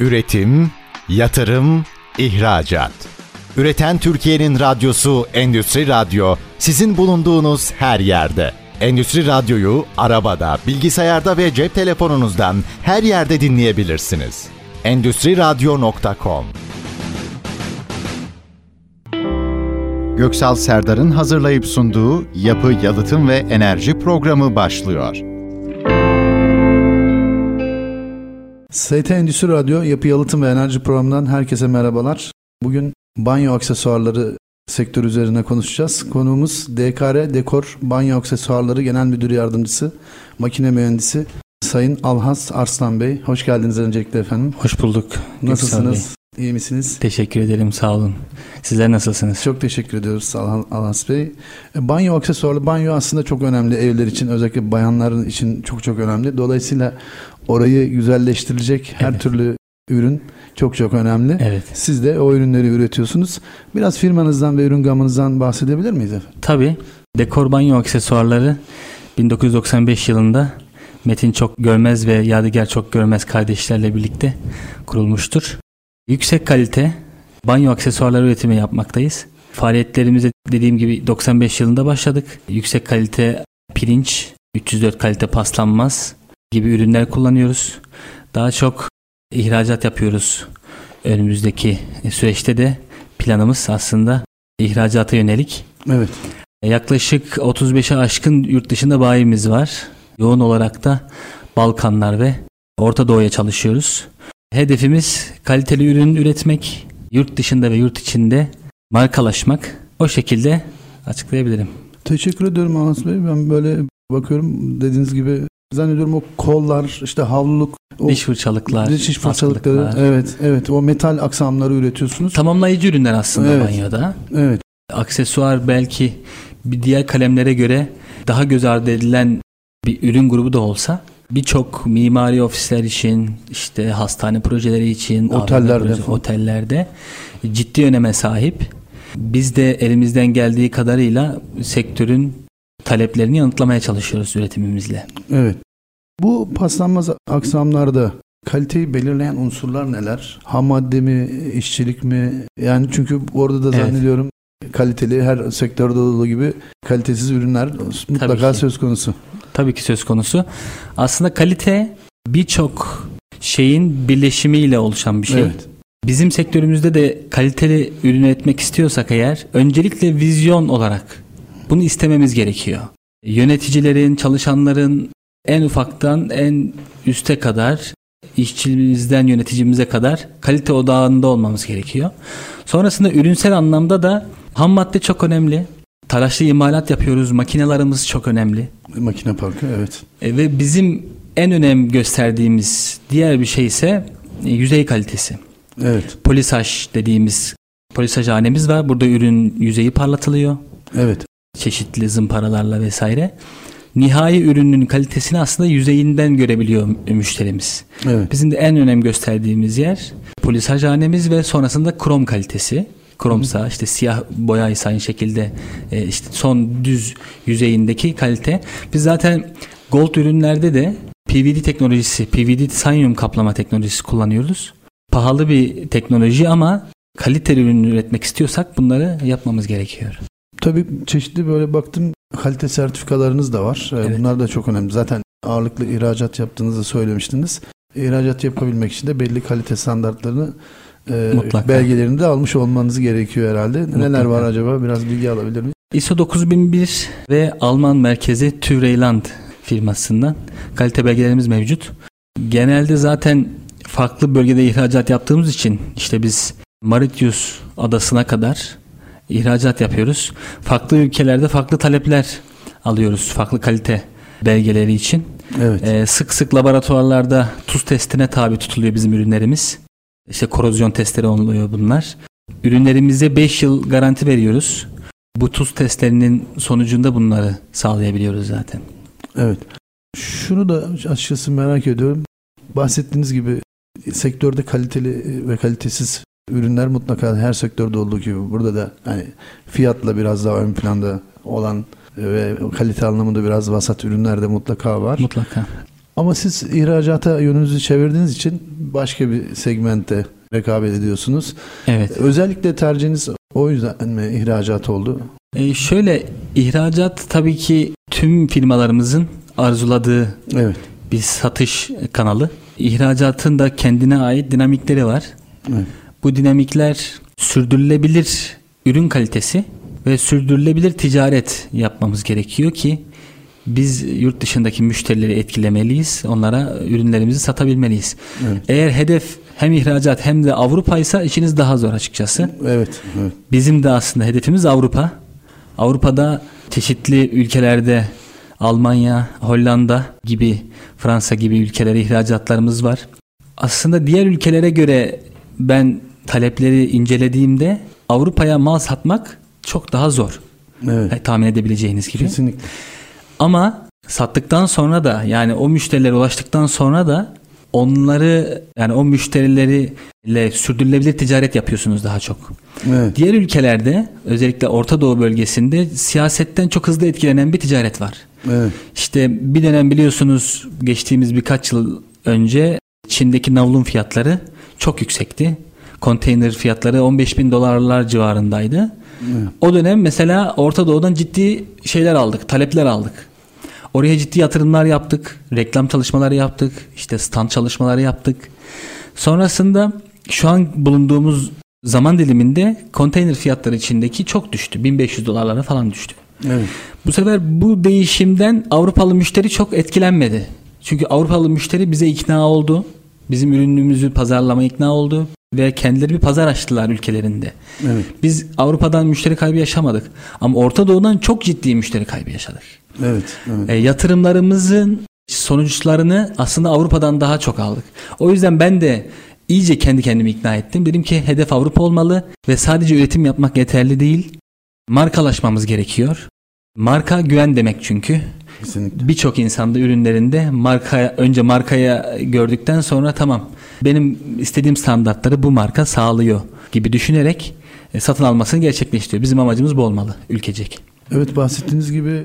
Üretim, yatırım, ihracat. Üreten Türkiye'nin radyosu Endüstri Radyo sizin bulunduğunuz her yerde. Endüstri Radyo'yu arabada, bilgisayarda ve cep telefonunuzdan her yerde dinleyebilirsiniz. Endüstri Radyo.com Göksal Serdar'ın hazırlayıp sunduğu Yapı, Yalıtım ve Enerji programı başlıyor. ST Endüstri Radyo Yapı Yalıtım ve Enerji programından herkese merhabalar. Bugün banyo aksesuarları sektör üzerine konuşacağız. Konuğumuz DKR Dekor Banyo Aksesuarları Genel Müdür Yardımcısı, makine mühendisi Sayın Alhas Arslan Bey. Hoş geldiniz öncelikle efendim. Hoş bulduk. Nasılsınız? İyi misiniz? Teşekkür ederim sağ olun. Sizler nasılsınız? Çok teşekkür ediyoruz Al- Alhas Bey. E, Banyo aksesuarlı, banyo aslında çok önemli evler için özellikle bayanların için çok çok önemli. Dolayısıyla orayı güzelleştirilecek her Evet. türlü ürün çok çok önemli. Evet. Siz de o ürünleri üretiyorsunuz. Biraz firmanızdan ve ürün gamınızdan bahsedebilir miyiz efendim? Tabii dekor banyo aksesuarları 1995 yılında Metin Çok Görmez ve Yadigar Çok Görmez kardeşlerle birlikte kurulmuştur. Yüksek kalite banyo aksesuarları üretimi yapmaktayız. Faaliyetlerimize dediğim gibi 95 yılında başladık. Yüksek kalite pirinç, 304 kalite paslanmaz gibi ürünler kullanıyoruz. Daha çok ihracat yapıyoruz. Önümüzdeki süreçte de planımız aslında ihracata yönelik. Evet. Yaklaşık 35'e aşkın yurt dışında bayimiz var. Yoğun olarak da Balkanlar ve Orta Doğu'ya çalışıyoruz. Hedefimiz kaliteli ürün üretmek, yurt dışında ve yurt içinde markalaşmak. O şekilde açıklayabilirim. Teşekkür ederim Alhas Bey. Ben böyle bakıyorum dediğiniz gibi zannediyorum o kollar, işte havluluk, o Diş fırçalıklar, diş fırçalıkları. askılıklar. Evet, evet. O metal aksamları üretiyorsunuz. Tamamlayıcı ürünler aslında Evet. banyoda. Evet. Aksesuar belki bir diğer kalemlere göre daha göz ardı edilen bir ürün grubu da olsa birçok mimari ofisler için işte hastane projeleri için Otellerde proje- otellerde ciddi öneme sahip. Biz de elimizden geldiği kadarıyla sektörün taleplerini yanıtlamaya çalışıyoruz üretimimizle. Evet. Bu paslanmaz aksamlarda kaliteyi belirleyen unsurlar neler? Ham madde mi, işçilik mi? Yani çünkü orada da Evet. zannediyorum kaliteli her sektörde olduğu gibi kalitesiz ürünler mutlaka söz konusu. Tabii ki söz konusu. Aslında kalite birçok şeyin birleşimiyle oluşan bir şey. Evet. Bizim sektörümüzde de kaliteli ürün üretmek istiyorsak eğer öncelikle vizyon olarak bunu istememiz gerekiyor. Yöneticilerin, çalışanların en ufaktan en üste kadar işçimizden yöneticimize kadar kalite odağında olmamız gerekiyor. Sonrasında ürünsel anlamda da ham madde çok önemli. Talaşlı imalat yapıyoruz. Makinelerimiz çok önemli. Makine parkı evet. E, ve bizim en önem gösterdiğimiz diğer bir şey ise e, yüzey kalitesi. Evet. Polisaj dediğimiz polisajhanemiz var. Burada ürün yüzeyi parlatılıyor. Evet. Çeşitli zımparalarla vesaire. Nihai ürünün kalitesini aslında yüzeyinden görebiliyor mü- müşterimiz. Evet. Bizim de en önem gösterdiğimiz yer polisajhanemiz ve sonrasında krom kalitesi. Kromsa işte siyah boyaysa aynı şekilde e, işte son düz yüzeyindeki kalite. Biz zaten gold ürünlerde de PVD teknolojisi, PVD titanyum kaplama teknolojisi kullanıyoruz. Pahalı bir teknoloji ama kaliteli ürün üretmek istiyorsak bunları yapmamız gerekiyor. Tabii çeşitli böyle baktım kalite sertifikalarınız da var. Ee, Evet. Bunlar da çok önemli. Zaten ağırlıklı ihracat yaptığınızı söylemiştiniz. İhracat yapabilmek için de belli kalite standartlarını e, Mutlaka. belgelerini de almış olmanız gerekiyor herhalde. Neler Mutlaka. var acaba? Biraz bilgi alabilir miyim? ISO 9001 ve Alman merkezi Türeyland firmasından kalite belgelerimiz mevcut. Genelde zaten farklı bölgede ihracat yaptığımız için işte biz Mauritius adasına kadar ihracat yapıyoruz. Farklı ülkelerde farklı talepler alıyoruz farklı kalite belgeleri için. Evet. Ee, sık sık laboratuvarlarda tuz testine tabi tutuluyor bizim ürünlerimiz. İşte korozyon testleri oluyor bunlar. Ürünlerimize 5 yıl garanti veriyoruz. Bu tuz testlerinin sonucunda bunları sağlayabiliyoruz zaten. Evet. Şunu da açıkçası merak ediyorum. Bahsettiğiniz gibi sektörde kaliteli ve kalitesiz ürünler mutlaka her sektörde olduğu gibi burada da hani fiyatla biraz daha ön planda olan ve kalite anlamında biraz vasat ürünler de mutlaka var. Mutlaka. Ama siz ihracata yönünüzü çevirdiğiniz için başka bir segmentte rekabet ediyorsunuz. Evet. Özellikle tercihiniz o yüzden mi ihracat oldu? E şöyle ihracat tabii ki tüm firmalarımızın arzuladığı Evet. bir satış kanalı. İhracatın da kendine ait dinamikleri var. Evet. Bu dinamikler sürdürülebilir ürün kalitesi ve sürdürülebilir ticaret yapmamız gerekiyor ki biz yurt dışındaki müşterileri etkilemeliyiz. Onlara ürünlerimizi satabilmeliyiz. Evet. Eğer hedef hem ihracat hem de Avrupa ise işiniz daha zor açıkçası. Evet. evet. Bizim de aslında hedefimiz Avrupa. Avrupa'da çeşitli ülkelerde Almanya, Hollanda gibi, Fransa gibi ülkelere ihracatlarımız var. Aslında diğer ülkelere göre ben talepleri incelediğimde Avrupa'ya mal satmak çok daha zor. Evet. Tahmin edebileceğiniz gibi. Kesinlikle. Ama sattıktan sonra da yani o müşterilere ulaştıktan sonra da onları yani o müşterileriyle sürdürülebilir ticaret yapıyorsunuz daha çok. Evet. Diğer ülkelerde özellikle Orta Doğu bölgesinde siyasetten çok hızlı etkilenen bir ticaret var. Evet. İşte bir dönem biliyorsunuz geçtiğimiz birkaç yıl önce Çin'deki navlun fiyatları çok yüksekti. Konteyner fiyatları 15 bin dolarlar civarındaydı. Evet. O dönem mesela Orta Doğu'dan ciddi şeyler aldık, talepler aldık. Oraya ciddi yatırımlar yaptık, reklam çalışmaları yaptık, işte stand çalışmaları yaptık. Sonrasında şu an bulunduğumuz zaman diliminde konteyner fiyatları içindeki çok düştü. 1500 dolarlara falan düştü. Evet. Bu sefer bu değişimden Avrupalı müşteri çok etkilenmedi. Çünkü Avrupalı müşteri bize ikna oldu. Bizim ürünümüzü pazarlama ikna oldu ve kendileri bir pazar açtılar ülkelerinde. Evet. Biz Avrupa'dan müşteri kaybı yaşamadık ama Orta Doğu'dan çok ciddi müşteri kaybı yaşadık. Evet. evet. E, yatırımlarımızın sonuçlarını aslında Avrupa'dan daha çok aldık. O yüzden ben de iyice kendi kendimi ikna ettim. Dedim ki hedef Avrupa olmalı ve sadece üretim yapmak yeterli değil. Markalaşmamız gerekiyor. Marka güven demek çünkü. Birçok insanda ürünlerinde markaya önce markaya gördükten sonra tamam benim istediğim standartları bu marka sağlıyor gibi düşünerek e, satın almasını gerçekleştiriyor. Bizim amacımız bu olmalı ülkecek. Evet bahsettiğiniz gibi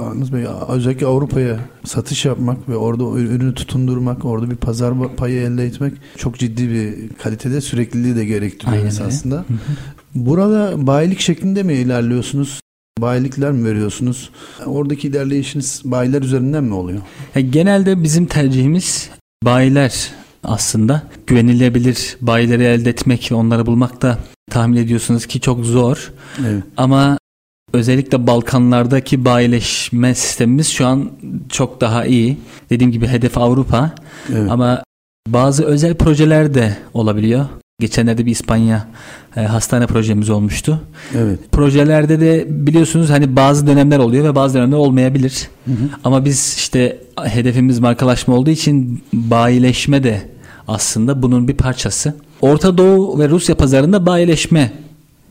Anız Bey özellikle Avrupa'ya satış yapmak ve orada ürünü tutundurmak, orada bir pazar payı elde etmek çok ciddi bir kalitede sürekliliği de gerektiriyor Aynen esasında. Burada bayilik şeklinde mi ilerliyorsunuz? Bayilikler mi veriyorsunuz? Oradaki ilerleyişiniz bayiler üzerinden mi oluyor? Ya genelde bizim tercihimiz bayiler aslında güvenilebilir bayileri elde etmek ve onları bulmak da tahmin ediyorsunuz ki çok zor. Evet. Ama özellikle Balkanlardaki bayileşme sistemimiz şu an çok daha iyi. Dediğim gibi hedef Avrupa Evet. ama bazı özel projeler de olabiliyor. Geçenlerde bir İspanya e, hastane projemiz olmuştu. evet. Projelerde de biliyorsunuz hani bazı dönemler oluyor ve bazı dönemler olmayabilir. Hı hı. Ama biz işte hedefimiz markalaşma olduğu için bayileşme de aslında bunun bir parçası. Orta Doğu ve Rusya pazarında bayileşme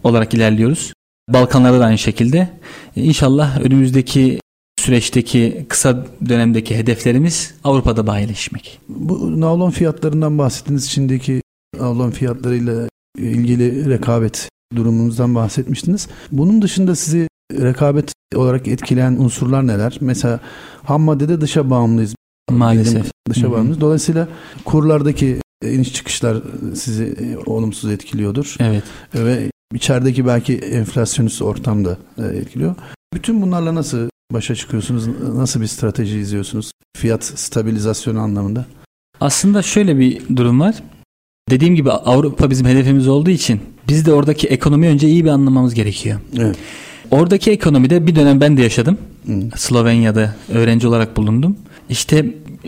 olarak ilerliyoruz. Balkanlarda da aynı şekilde. İnşallah önümüzdeki süreçteki kısa dönemdeki hedeflerimiz Avrupa'da bayileşmek. Bu navlon fiyatlarından bahsettiğiniz içindeki navlon fiyatlarıyla ilgili rekabet durumunuzdan bahsetmiştiniz. Bunun dışında sizi rekabet olarak etkileyen unsurlar neler? Mesela ham maddede dışa bağımlıyız. Maalesef. Dışa bağımlıyız. Dolayısıyla kurlardaki iniş çıkışlar sizi e, olumsuz etkiliyordur. Evet. Ve içerideki belki enflasyonist ortamda e, etkiliyor. Bütün bunlarla nasıl başa çıkıyorsunuz? Nasıl bir strateji izliyorsunuz? Fiyat stabilizasyonu anlamında. Aslında şöyle bir durum var. Dediğim gibi Avrupa bizim hedefimiz olduğu için biz de oradaki ekonomi önce iyi bir anlamamız gerekiyor. Evet. Oradaki ekonomide bir dönem ben de yaşadım. Hı. Slovenya'da öğrenci olarak bulundum. İşte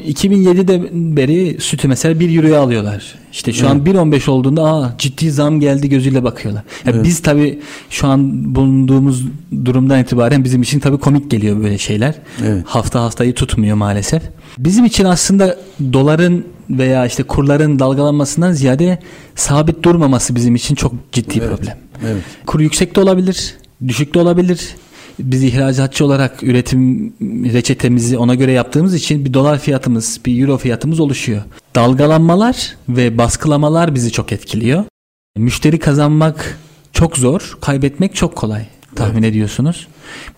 2007'de beri sütü mesela 1 euroya alıyorlar. İşte şu an Evet. 1.15 olduğunda aa ciddi zam geldi gözüyle bakıyorlar. Ya Evet. Biz tabii şu an bulunduğumuz durumdan itibaren bizim için tabii komik geliyor böyle şeyler. Evet. Hafta haftayı tutmuyor maalesef. Bizim için aslında doların veya işte kurların dalgalanmasından ziyade sabit durmaması bizim için çok ciddi Evet. problem. Evet. Kur yüksek de olabilir, düşük de olabilir. Biz ihracatçı olarak üretim reçetemizi ona göre yaptığımız için bir dolar fiyatımız, bir euro fiyatımız oluşuyor. Dalgalanmalar ve baskılamalar bizi çok etkiliyor. Müşteri kazanmak çok zor, kaybetmek çok kolay. Tahmin ediyorsunuz.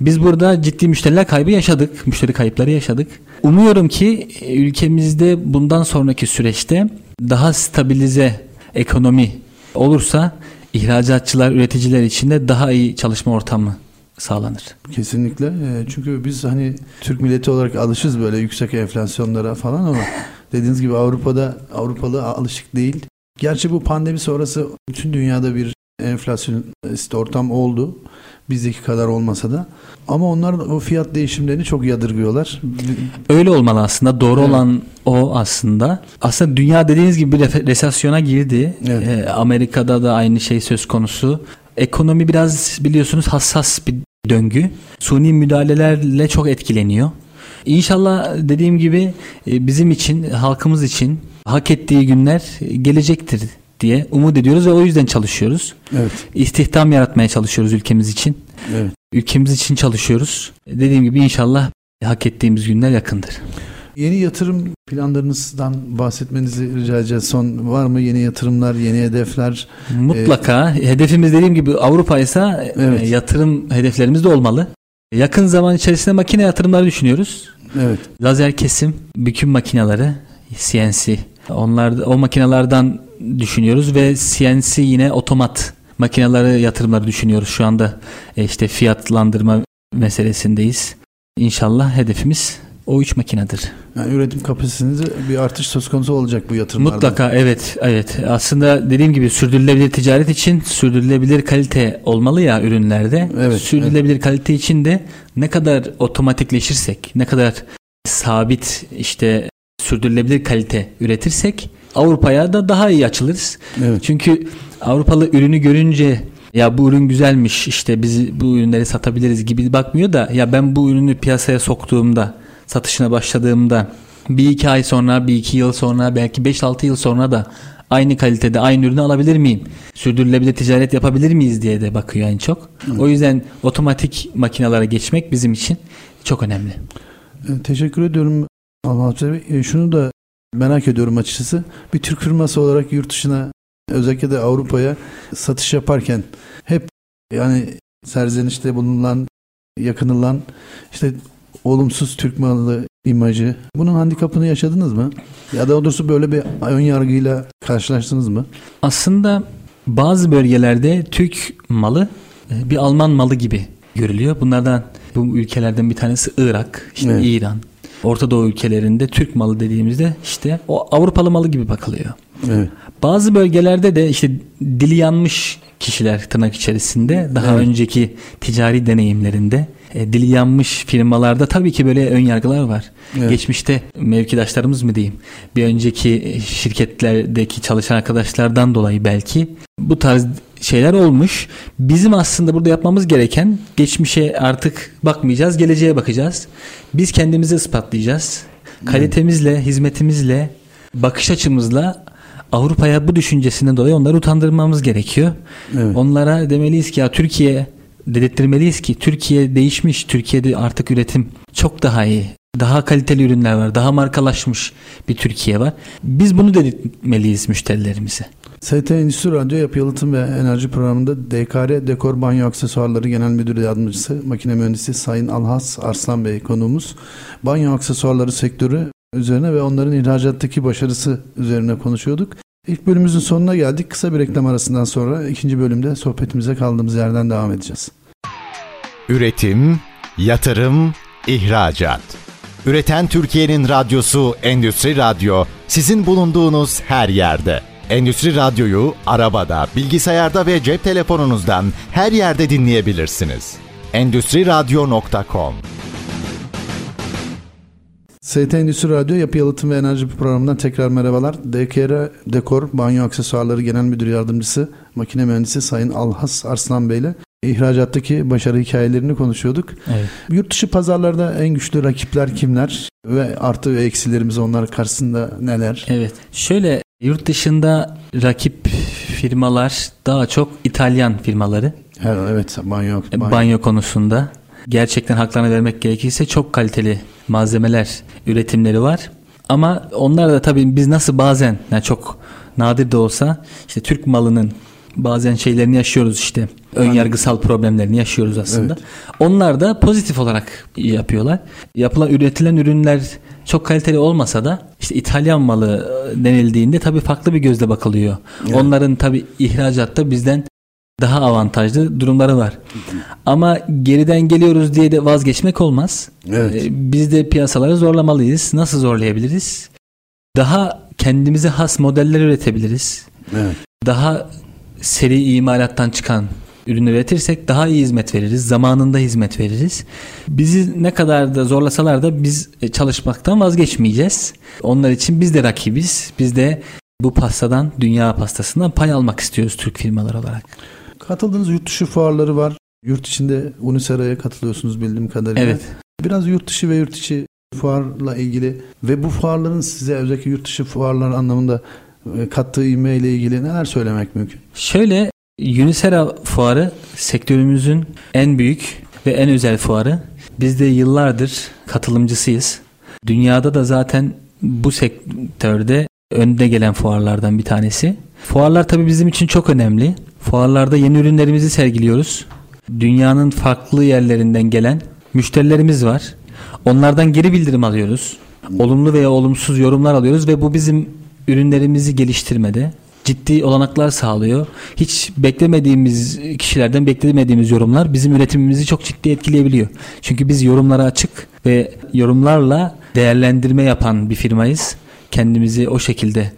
Biz burada ciddi müşteriler kaybı yaşadık, müşteri kayıpları yaşadık. Umuyorum ki e, ülkemizde bundan sonraki süreçte daha stabilize ekonomi olursa ihracatçılar, üreticiler için de daha iyi çalışma ortamı sağlanır. Kesinlikle. E, çünkü biz hani Türk milleti olarak alışız böyle yüksek enflasyonlara falan ama dediğiniz gibi Avrupa'da Avrupalı alışık değil. Gerçi bu pandemi sonrası bütün dünyada bir enflasyonist ortam oldu. Bizdeki kadar olmasa da. Ama onlar o fiyat değişimlerini çok yadırgıyorlar. Öyle olmalı aslında. Doğru evet. olan o aslında. Aslında dünya dediğiniz gibi bir resesyona girdi. Evet. Ee, Amerika'da da aynı şey söz konusu. Ekonomi biraz biliyorsunuz hassas bir döngü. Suni müdahalelerle çok etkileniyor. İnşallah dediğim gibi e, bizim için, halkımız için hak ettiği günler gelecektir diye umut ediyoruz ve o yüzden çalışıyoruz. Evet. İstihdam yaratmaya çalışıyoruz ülkemiz için. Evet. Ülkemiz için çalışıyoruz. Dediğim gibi inşallah hak ettiğimiz günler yakındır. Yeni yatırım planlarınızdan bahsetmenizi rica edeceğiz. Son var mı yeni yatırımlar, yeni hedefler? Mutlaka. Ee, Hedefimiz dediğim gibi Avrupa ise evet. yatırım hedeflerimiz de olmalı. Yakın zaman içerisinde makine yatırımları düşünüyoruz. Evet. Lazer kesim, büküm makineleri, CNC. Onlar o makinelerden düşünüyoruz ve CNC yine otomat makineleri yatırımları düşünüyoruz şu anda. E işte fiyatlandırma meselesindeyiz. İnşallah hedefimiz o üç makinedir. Yani üretim kapasitenizde bir artış söz konusu olacak bu yatırımlarda. Mutlaka evet evet. Aslında dediğim gibi sürdürülebilir ticaret için sürdürülebilir kalite olmalı ya ürünlerde. Evet, sürdürülebilir evet. kalite için de ne kadar otomatikleşirsek, ne kadar sabit işte sürdürülebilir kalite üretirsek Avrupa'ya da daha iyi açılırız. Evet. Çünkü Avrupalı ürünü görünce ya bu ürün güzelmiş işte biz bu ürünleri satabiliriz gibi bakmıyor da ya ben bu ürünü piyasaya soktuğumda satışına başladığımda bir iki ay sonra bir iki yıl sonra belki beş altı yıl sonra da aynı kalitede aynı ürünü alabilir miyim? Sürdürülebilir ticaret yapabilir miyiz diye de bakıyor en çok. Evet. O yüzden otomatik makinalara geçmek bizim için çok önemli. E, teşekkür ediyorum Allah Bey. E, şunu da merak ediyorum açıkçası. Bir Türk firması olarak yurt dışına özellikle de Avrupa'ya satış yaparken hep yani serzenişte bulunan yakınılan işte olumsuz Türk malı imajı. Bunun handikapını yaşadınız mı? Ya da doğrusu böyle bir ön yargıyla karşılaştınız mı? Aslında bazı bölgelerde Türk malı e, bir Alman malı gibi görülüyor. Bunlardan bu ülkelerden bir tanesi Irak, işte evet. İran, Orta Doğu ülkelerinde Türk malı dediğimizde işte o Avrupalı malı gibi bakılıyor. Evet. Bazı bölgelerde de işte dili yanmış kişiler tırnak içerisinde daha evet. önceki ticari deneyimlerinde e, dili yanmış firmalarda tabii ki böyle ön yargılar var. Evet. Geçmişte mevkidaşlarımız mı diyeyim bir önceki şirketlerdeki çalışan arkadaşlardan dolayı belki bu tarz şeyler olmuş. Bizim aslında burada yapmamız gereken geçmişe artık bakmayacağız, geleceğe bakacağız. Biz kendimizi ispatlayacağız. Kalitemizle, hizmetimizle, bakış açımızla Avrupa'ya bu düşüncesinden dolayı onları utandırmamız gerekiyor. Evet. Onlara demeliyiz ki ya Türkiye dedirtmeliyiz ki Türkiye değişmiş. Türkiye'de artık üretim çok daha iyi. Daha kaliteli ürünler var. Daha markalaşmış bir Türkiye var. Biz bunu dedirtmeliyiz müşterilerimize. ST Endüstri Radyo Yapı Yalıtım ve Enerji Programı'nda DKR Dekor Banyo Aksesuarları Genel Müdür Yardımcısı Makine Mühendisi Sayın Alhas Arslan Bey konuğumuz. Banyo aksesuarları sektörü üzerine ve onların ihracattaki başarısı üzerine konuşuyorduk. İlk bölümümüzün sonuna geldik. Kısa bir reklam arasından sonra ikinci bölümde sohbetimize kaldığımız yerden devam edeceğiz. Üretim, yatırım, ihracat. Üreten Türkiye'nin radyosu Endüstri Radyo sizin bulunduğunuz her yerde. Endüstri Radyo'yu arabada, bilgisayarda ve cep telefonunuzdan her yerde dinleyebilirsiniz. Endüstri Radyo.com ST Endüstri Radyo Yapı Yalıtım ve Enerji programından tekrar merhabalar. DKR Dekor Banyo Aksesuarları Genel Müdür Yardımcısı Makine Mühendisi Sayın Alhas Arslan Bey ile ihracattaki başarı hikayelerini konuşuyorduk. Evet. Yurt dışı pazarlarda en güçlü rakipler kimler ve artı ve eksilerimiz onlar karşısında neler? Evet. Şöyle yurt dışında rakip firmalar daha çok İtalyan firmaları. Evet, banyo, banyo. banyo konusunda gerçekten haklarını vermek gerekirse çok kaliteli malzemeler üretimleri var. Ama onlar da tabii biz nasıl bazen yani çok nadir de olsa işte Türk malının bazen şeylerini yaşıyoruz işte. Ön yargısal problemlerini yaşıyoruz aslında. Evet. Onlar da pozitif olarak yapıyorlar. Yapılan üretilen ürünler çok kaliteli olmasa da işte İtalyan malı denildiğinde tabii farklı bir gözle bakılıyor. Evet. Onların tabii ihracatta bizden daha avantajlı durumları var. Ama geriden geliyoruz diye de vazgeçmek olmaz. Evet. Ee, Biz de piyasaları zorlamalıyız. Nasıl zorlayabiliriz? Daha kendimize has modeller üretebiliriz. Evet. Daha seri imalattan çıkan ürün üretirsek daha iyi hizmet veririz. Zamanında hizmet veririz. Bizi ne kadar da zorlasalar da biz e, çalışmaktan vazgeçmeyeceğiz. Onlar için biz de rakibiz. Biz de bu pastadan, dünya pastasından pay almak istiyoruz Türk firmalar olarak. Katıldığınız yurt dışı fuarları var. Yurt içinde Unisera'ya katılıyorsunuz bildiğim kadarıyla. Evet. Biraz yurt dışı ve yurt içi fuarla ilgili ve bu fuarların size özellikle yurt dışı fuarlar anlamında e, kattığı ivme ile ilgili neler söylemek mümkün? Şöyle Unisera fuarı sektörümüzün en büyük ve en özel fuarı. Biz de yıllardır katılımcısıyız. Dünyada da zaten bu sektörde önde gelen fuarlardan bir tanesi. Fuarlar tabii bizim için çok önemli. Fuarlarda yeni ürünlerimizi sergiliyoruz. Dünyanın farklı yerlerinden gelen müşterilerimiz var. Onlardan geri bildirim alıyoruz. Olumlu veya olumsuz yorumlar alıyoruz ve bu bizim ürünlerimizi geliştirmede ciddi olanaklar sağlıyor. Hiç beklemediğimiz kişilerden beklemediğimiz yorumlar bizim üretimimizi çok ciddi etkileyebiliyor. Çünkü biz yorumlara açık ve yorumlarla değerlendirme yapan bir firmayız. Kendimizi o şekilde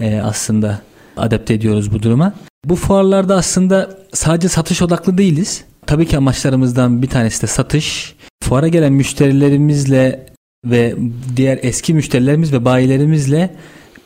e, aslında adapte ediyoruz bu duruma. Bu fuarlarda aslında sadece satış odaklı değiliz. Tabii ki amaçlarımızdan bir tanesi de satış. Fuara gelen müşterilerimizle ve diğer eski müşterilerimiz ve bayilerimizle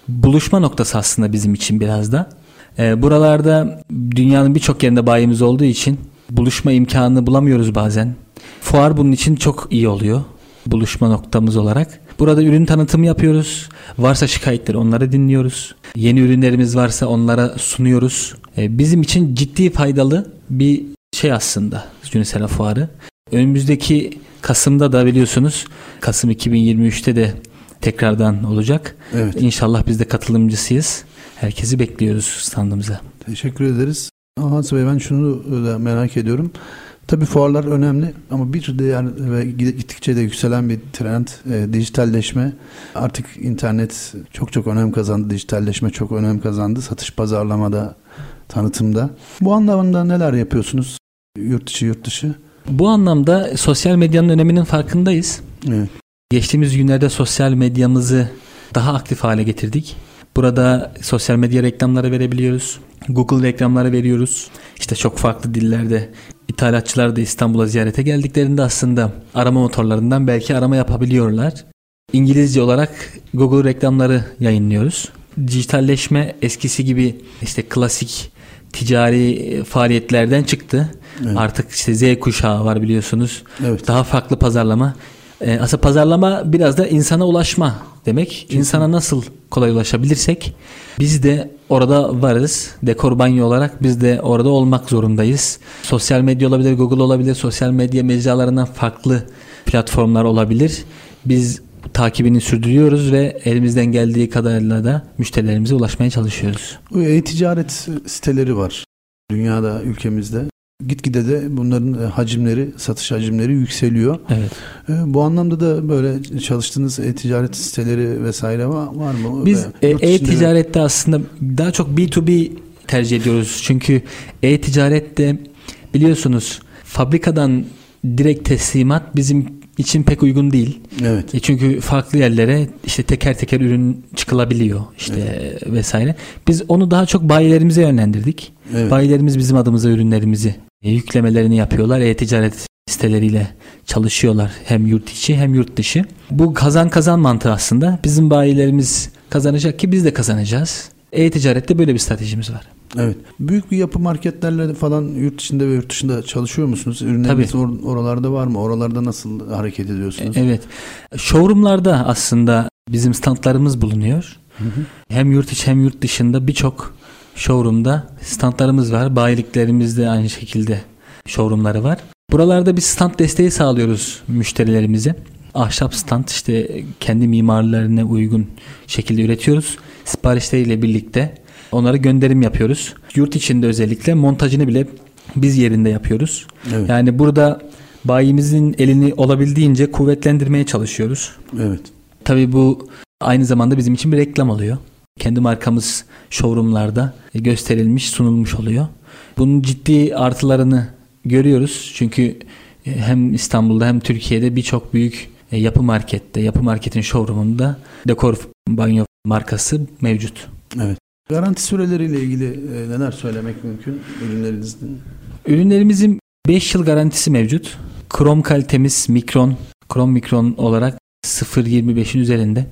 buluşma noktası aslında bizim için biraz da. Ee, buralarda dünyanın birçok yerinde bayimiz olduğu için buluşma imkanını bulamıyoruz bazen. Fuar bunun için çok iyi oluyor buluşma noktamız olarak. Burada ürün tanıtımı yapıyoruz. Varsa şikayetleri onları dinliyoruz. Yeni ürünlerimiz varsa onlara sunuyoruz. Ee, bizim için ciddi faydalı bir şey aslında Unisera Fuarı. Önümüzdeki Kasım'da da biliyorsunuz Kasım 2023'te de tekrardan olacak. Evet. İnşallah biz de katılımcısıyız. Herkesi bekliyoruz standımıza. Teşekkür ederiz. Hans Bey ben şunu da merak ediyorum. Tabii fuarlar önemli ama bir diğer ve gittikçe de yükselen bir trend e, dijitalleşme. Artık internet çok çok önem kazandı. Dijitalleşme çok önem kazandı. Satış pazarlamada, tanıtımda. Bu anlamda neler yapıyorsunuz? Yurt içi, yurt dışı. Bu anlamda sosyal medyanın öneminin farkındayız. Evet. Geçtiğimiz günlerde sosyal medyamızı daha aktif hale getirdik. Burada sosyal medya reklamları verebiliyoruz. Google reklamları veriyoruz. İşte çok farklı dillerde ithalatçılar da İstanbul'a ziyarete geldiklerinde aslında arama motorlarından belki arama yapabiliyorlar. İngilizce olarak Google reklamları yayınlıyoruz. Dijitalleşme eskisi gibi işte klasik ticari faaliyetlerden çıktı. Evet. Artık işte Z kuşağı var biliyorsunuz. Evet. Daha farklı pazarlama. Ee, aslında pazarlama biraz da insana ulaşma demek. İnsana nasıl kolay ulaşabilirsek biz de orada varız. Dekor banyo olarak biz de orada olmak zorundayız. Sosyal medya olabilir, Google olabilir, sosyal medya mecralarından farklı platformlar olabilir. Biz takibini sürdürüyoruz ve elimizden geldiği kadarıyla da müşterilerimize ulaşmaya çalışıyoruz. E-ticaret siteleri var dünyada, ülkemizde. Gitgide de bunların e, hacimleri, satış hacimleri yükseliyor. Evet. E, Bu anlamda da böyle çalıştığınız e-ticaret siteleri vesaire var, mı? Biz e, e-ticarette aslında daha çok B2B tercih ediyoruz. Çünkü e-ticarette biliyorsunuz fabrikadan direkt teslimat bizim için pek uygun değil. Evet. E çünkü farklı yerlere işte teker teker ürün çıkılabiliyor işte vesaire. Biz onu daha çok bayilerimize yönlendirdik. Evet. Bayilerimiz bizim adımıza ürünlerimizi yüklemelerini yapıyorlar. E-ticaret siteleriyle çalışıyorlar hem yurt içi hem yurt dışı. Bu kazan kazan mantığı aslında. Bizim bayilerimiz kazanacak ki biz de kazanacağız. E-ticarette böyle bir stratejimiz var. Evet. Büyük bir yapı marketlerle falan yurt içinde ve yurt dışında çalışıyor musunuz? Ürünleriniz Tabii. or- oralarda var mı? Oralarda nasıl hareket ediyorsunuz? Evet. Showroomlarda aslında bizim standlarımız bulunuyor. Hem yurt içi hem yurt dışında birçok showroomda standlarımız var. Bayiliklerimizde aynı şekilde showroomları var. Buralarda biz stand desteği sağlıyoruz müşterilerimize. Ahşap stand işte kendi mimarlarına uygun şekilde üretiyoruz. Siparişleriyle birlikte Onlara gönderim yapıyoruz. Yurt içinde özellikle montajını bile biz yerinde yapıyoruz. Evet. Yani burada bayimizin elini olabildiğince kuvvetlendirmeye çalışıyoruz. Evet. Tabii bu aynı zamanda bizim için bir reklam oluyor. Kendi markamız showroomlarda gösterilmiş, sunulmuş oluyor. Bunun ciddi artılarını görüyoruz. Çünkü e, hem İstanbul'da hem Türkiye'de birçok büyük e, yapı markette, yapı marketin showroomunda dekor banyo markası mevcut. Evet. Garanti süreleriyle ilgili e, neler söylemek mümkün ürünlerinizin? Ürünlerimizin 5 yıl garantisi mevcut. Krom kalitemiz mikron, krom mikron olarak 0.25'in üzerinde.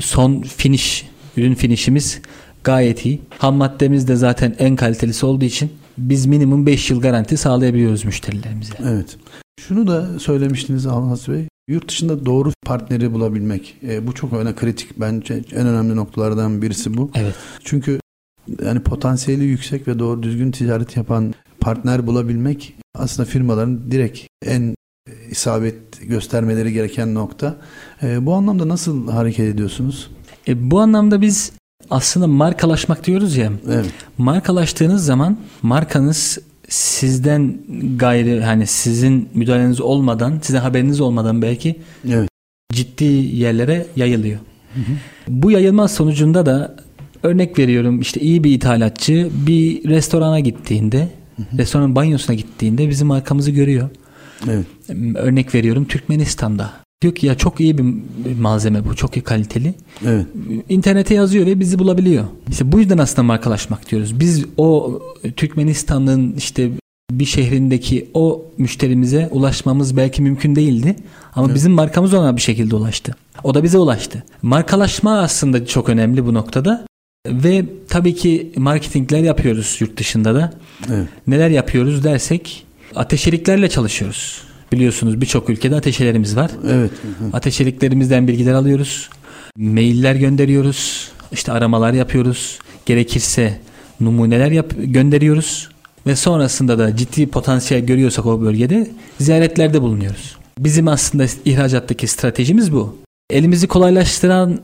Son finish, ürün finishimiz gayet iyi. Ham maddemiz de zaten en kalitelisi olduğu için biz minimum 5 yıl garanti sağlayabiliyoruz müşterilerimize. Evet. Şunu da söylemiştiniz Alhas Bey. Yurt dışında doğru partneri bulabilmek. E, bu çok önemli, kritik. Bence en önemli noktalardan birisi bu. Evet. Çünkü yani potansiyeli yüksek ve doğru düzgün ticaret yapan partner bulabilmek aslında firmaların direkt en isabet göstermeleri gereken nokta. E, bu anlamda nasıl hareket ediyorsunuz? E, bu anlamda biz aslında markalaşmak diyoruz ya. Evet. Markalaştığınız zaman markanız sizden gayrı hani sizin müdahaleniz olmadan, sizin haberiniz olmadan belki Evet. ciddi yerlere yayılıyor. Bu yayılma sonucunda da örnek veriyorum işte iyi bir ithalatçı bir restorana gittiğinde, restoranın banyosuna gittiğinde bizim markamızı görüyor. Evet. Örnek veriyorum Türkmenistan'da. Diyor ki ya çok iyi bir malzeme bu, çok iyi kaliteli. Evet. İnternete yazıyor ve bizi bulabiliyor. İşte bu yüzden aslında markalaşmak diyoruz. Biz o Türkmenistan'ın işte bir şehrindeki o müşterimize ulaşmamız belki mümkün değildi. Ama Evet. bizim markamız ona bir şekilde ulaştı. O da bize ulaştı. Markalaşma aslında çok önemli bu noktada. Ve tabii ki marketingler yapıyoruz yurt dışında da. Evet. Neler yapıyoruz dersek ateşeliklerle çalışıyoruz. Biliyorsunuz birçok ülkede ateşelerimiz var. Evet. Ateşeliklerimizden bilgiler alıyoruz. Mailler gönderiyoruz. İşte aramalar yapıyoruz. Gerekirse numuneler yap gönderiyoruz. Ve sonrasında da ciddi potansiyel görüyorsak o bölgede ziyaretlerde bulunuyoruz. Bizim aslında ihracattaki stratejimiz bu. Elimizi kolaylaştıran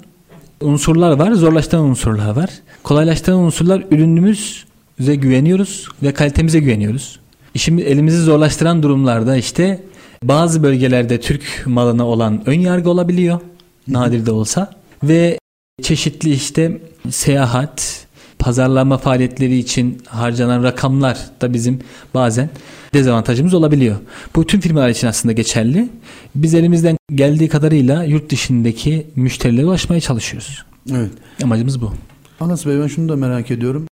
unsurlar var, zorlaştıran unsurlar var. Kolaylaştıran unsurlar ürünümüze güveniyoruz ve kalitemize güveniyoruz. İşimi elimizi zorlaştıran durumlarda işte bazı bölgelerde Türk malına olan ön yargı olabiliyor. Nadir de olsa. Ve çeşitli işte seyahat, pazarlama faaliyetleri için harcanan rakamlar da bizim bazen dezavantajımız olabiliyor. Bu tüm firmalar için aslında geçerli. Biz elimizden geldiği kadarıyla yurt dışındaki müşterilere ulaşmaya çalışıyoruz. Evet. Amacımız bu. Anas Bey ben şunu da merak ediyorum.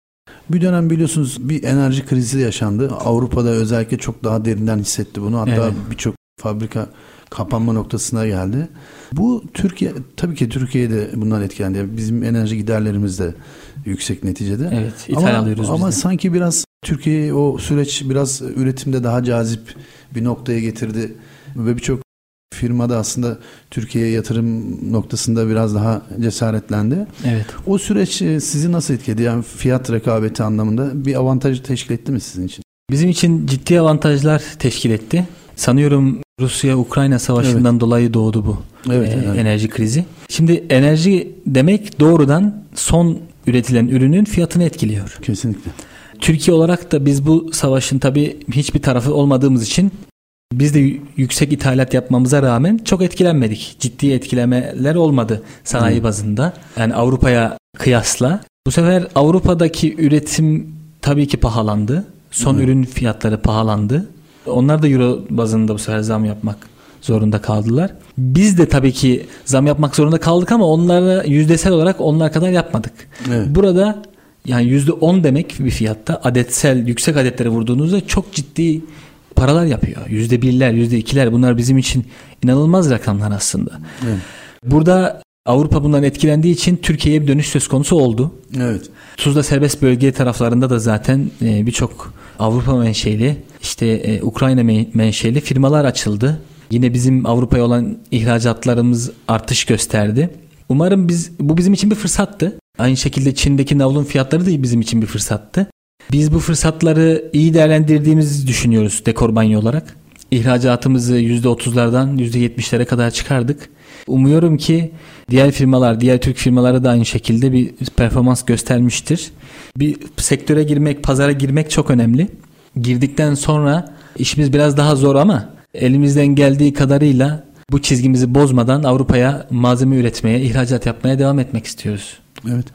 Bir dönem biliyorsunuz bir enerji krizi yaşandı. Avrupa'da özellikle çok daha derinden hissetti bunu. Hatta Evet. birçok fabrika kapanma noktasına geldi. Bu Türkiye tabii ki Türkiye'de bundan etkilendi. Bizim enerji giderlerimiz de yüksek neticede. Evet, ithal ama, alıyoruz Ama biz de. sanki biraz Türkiye'yi o süreç biraz üretimde daha cazip bir noktaya getirdi ve birçok firmada aslında Türkiye'ye yatırım noktasında biraz daha cesaretlendi. Evet. O süreç e, sizi nasıl etkiledi? Yani fiyat rekabeti anlamında bir avantaj teşkil etti mi sizin için? Bizim için ciddi avantajlar teşkil etti. Sanıyorum Rusya-Ukrayna savaşından dolayı doğdu bu Evet, e, evet. enerji krizi. Şimdi enerji demek doğrudan son üretilen ürünün fiyatını etkiliyor. Kesinlikle. Türkiye olarak da biz bu savaşın tabii hiçbir tarafı olmadığımız için biz de yüksek ithalat yapmamıza rağmen çok etkilenmedik. Ciddi etkilemeler olmadı sanayi Hı. bazında. Yani Avrupa'ya kıyasla. Bu sefer Avrupa'daki üretim tabii ki pahalandı. Son Hı. ürün fiyatları pahalandı. Onlar da euro bazında bu sefer zam yapmak zorunda kaldılar. Biz de tabii ki zam yapmak zorunda kaldık ama onlara yüzdesel olarak onlar kadar yapmadık. Evet. Burada yani yüzde on demek bir fiyatta adetsel yüksek adetlere vurduğunuzda çok ciddi paralar yapıyor. Yüzde birler, yüzde ikiler bunlar bizim için inanılmaz rakamlar aslında. Evet. Burada Avrupa bundan etkilendiği için Türkiye'ye bir dönüş söz konusu oldu. Evet. Tuzla serbest bölge taraflarında da zaten e, birçok Avrupa menşeli işte e, Ukrayna men- menşeli firmalar açıldı. Yine bizim Avrupa'ya olan ihracatlarımız artış gösterdi. Umarım biz bu bizim için bir fırsattı. Aynı şekilde Çin'deki navlun fiyatları da bizim için bir fırsattı. Biz bu fırsatları iyi değerlendirdiğimizi düşünüyoruz dekor banyo olarak. İhracatımızı %30'lardan %70'lere kadar çıkardık. Umuyorum ki diğer firmalar, diğer Türk firmaları da aynı şekilde bir performans göstermiştir. Bir sektöre girmek, pazara girmek çok önemli. Girdikten sonra işimiz biraz daha zor ama elimizden geldiği kadarıyla bu çizgimizi bozmadan Avrupa'ya malzeme üretmeye, ihracat yapmaya devam etmek istiyoruz. Evet.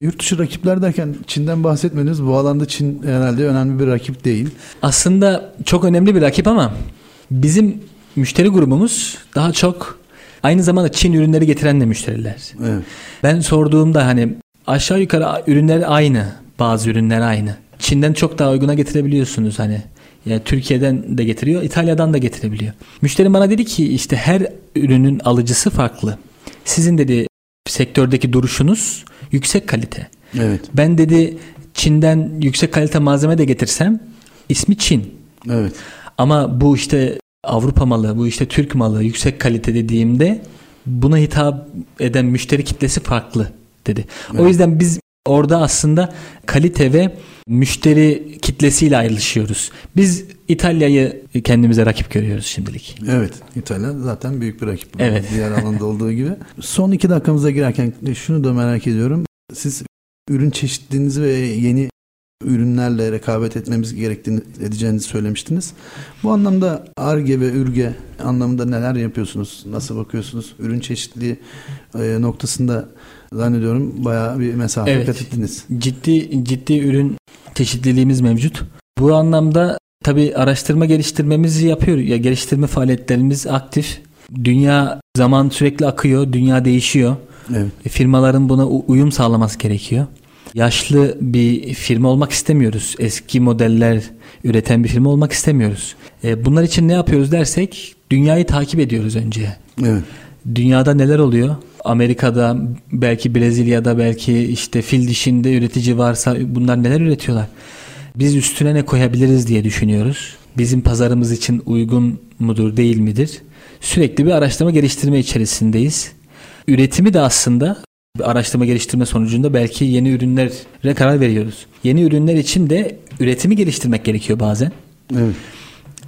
Yurt dışı rakipler derken Çin'den bahsetmediniz. Bu alanda Çin herhalde önemli bir rakip değil. Aslında çok önemli bir rakip ama bizim müşteri grubumuz daha çok aynı zamanda Çin ürünleri getiren de müşteriler. Evet. Ben sorduğumda hani aşağı yukarı ürünler aynı. Bazı ürünler aynı. Çin'den çok daha uyguna getirebiliyorsunuz hani. Yani Türkiye'den de getiriyor, İtalya'dan da getirebiliyor. Müşteri bana dedi ki işte her ürünün alıcısı farklı. Sizin dedi sektördeki duruşunuz yüksek kalite. Evet. Ben dedi Çin'den yüksek kalite malzeme de getirsem ismi Çin. Evet. Ama bu işte Avrupa malı, bu işte Türk malı, yüksek kalite dediğimde buna hitap eden müşteri kitlesi farklı dedi. Evet. O yüzden biz orada aslında kalite ve müşteri kitlesiyle ayrılışıyoruz. Biz İtalya'yı kendimize rakip görüyoruz şimdilik. Evet. İtalya zaten büyük bir rakip. Evet. Diğer alanda olduğu gibi. Son iki dakikamıza girerken şunu da merak ediyorum. Siz ürün çeşitliliğinizi ve yeni ürünlerle rekabet etmemiz gerektiğini edeceğinizi söylemiştiniz. Bu anlamda ARGE ve ÜRGE anlamında neler yapıyorsunuz? Nasıl bakıyorsunuz? Ürün çeşitliliği e, noktasında zannediyorum bayağı bir mesafe evet. kat ettiniz. Ciddi ciddi ürün çeşitliliğimiz mevcut. Bu anlamda tabi araştırma geliştirmemizi yapıyor. Ya geliştirme faaliyetlerimiz aktif. Dünya zaman sürekli akıyor, dünya değişiyor. Evet. E, firmaların buna uyum sağlaması gerekiyor. Yaşlı bir firma olmak istemiyoruz. Eski modeller üreten bir firma olmak istemiyoruz. E, bunlar için ne yapıyoruz dersek dünyayı takip ediyoruz önce. Evet. Dünyada neler oluyor? Amerika'da belki Brezilya'da belki işte fil dişinde üretici varsa bunlar neler üretiyorlar? Biz üstüne ne koyabiliriz diye düşünüyoruz. Bizim pazarımız için uygun mudur değil midir? Sürekli bir araştırma geliştirme içerisindeyiz. Üretimi de aslında araştırma geliştirme sonucunda belki yeni ürünlere karar veriyoruz. Yeni ürünler için de üretimi geliştirmek gerekiyor bazen. Evet.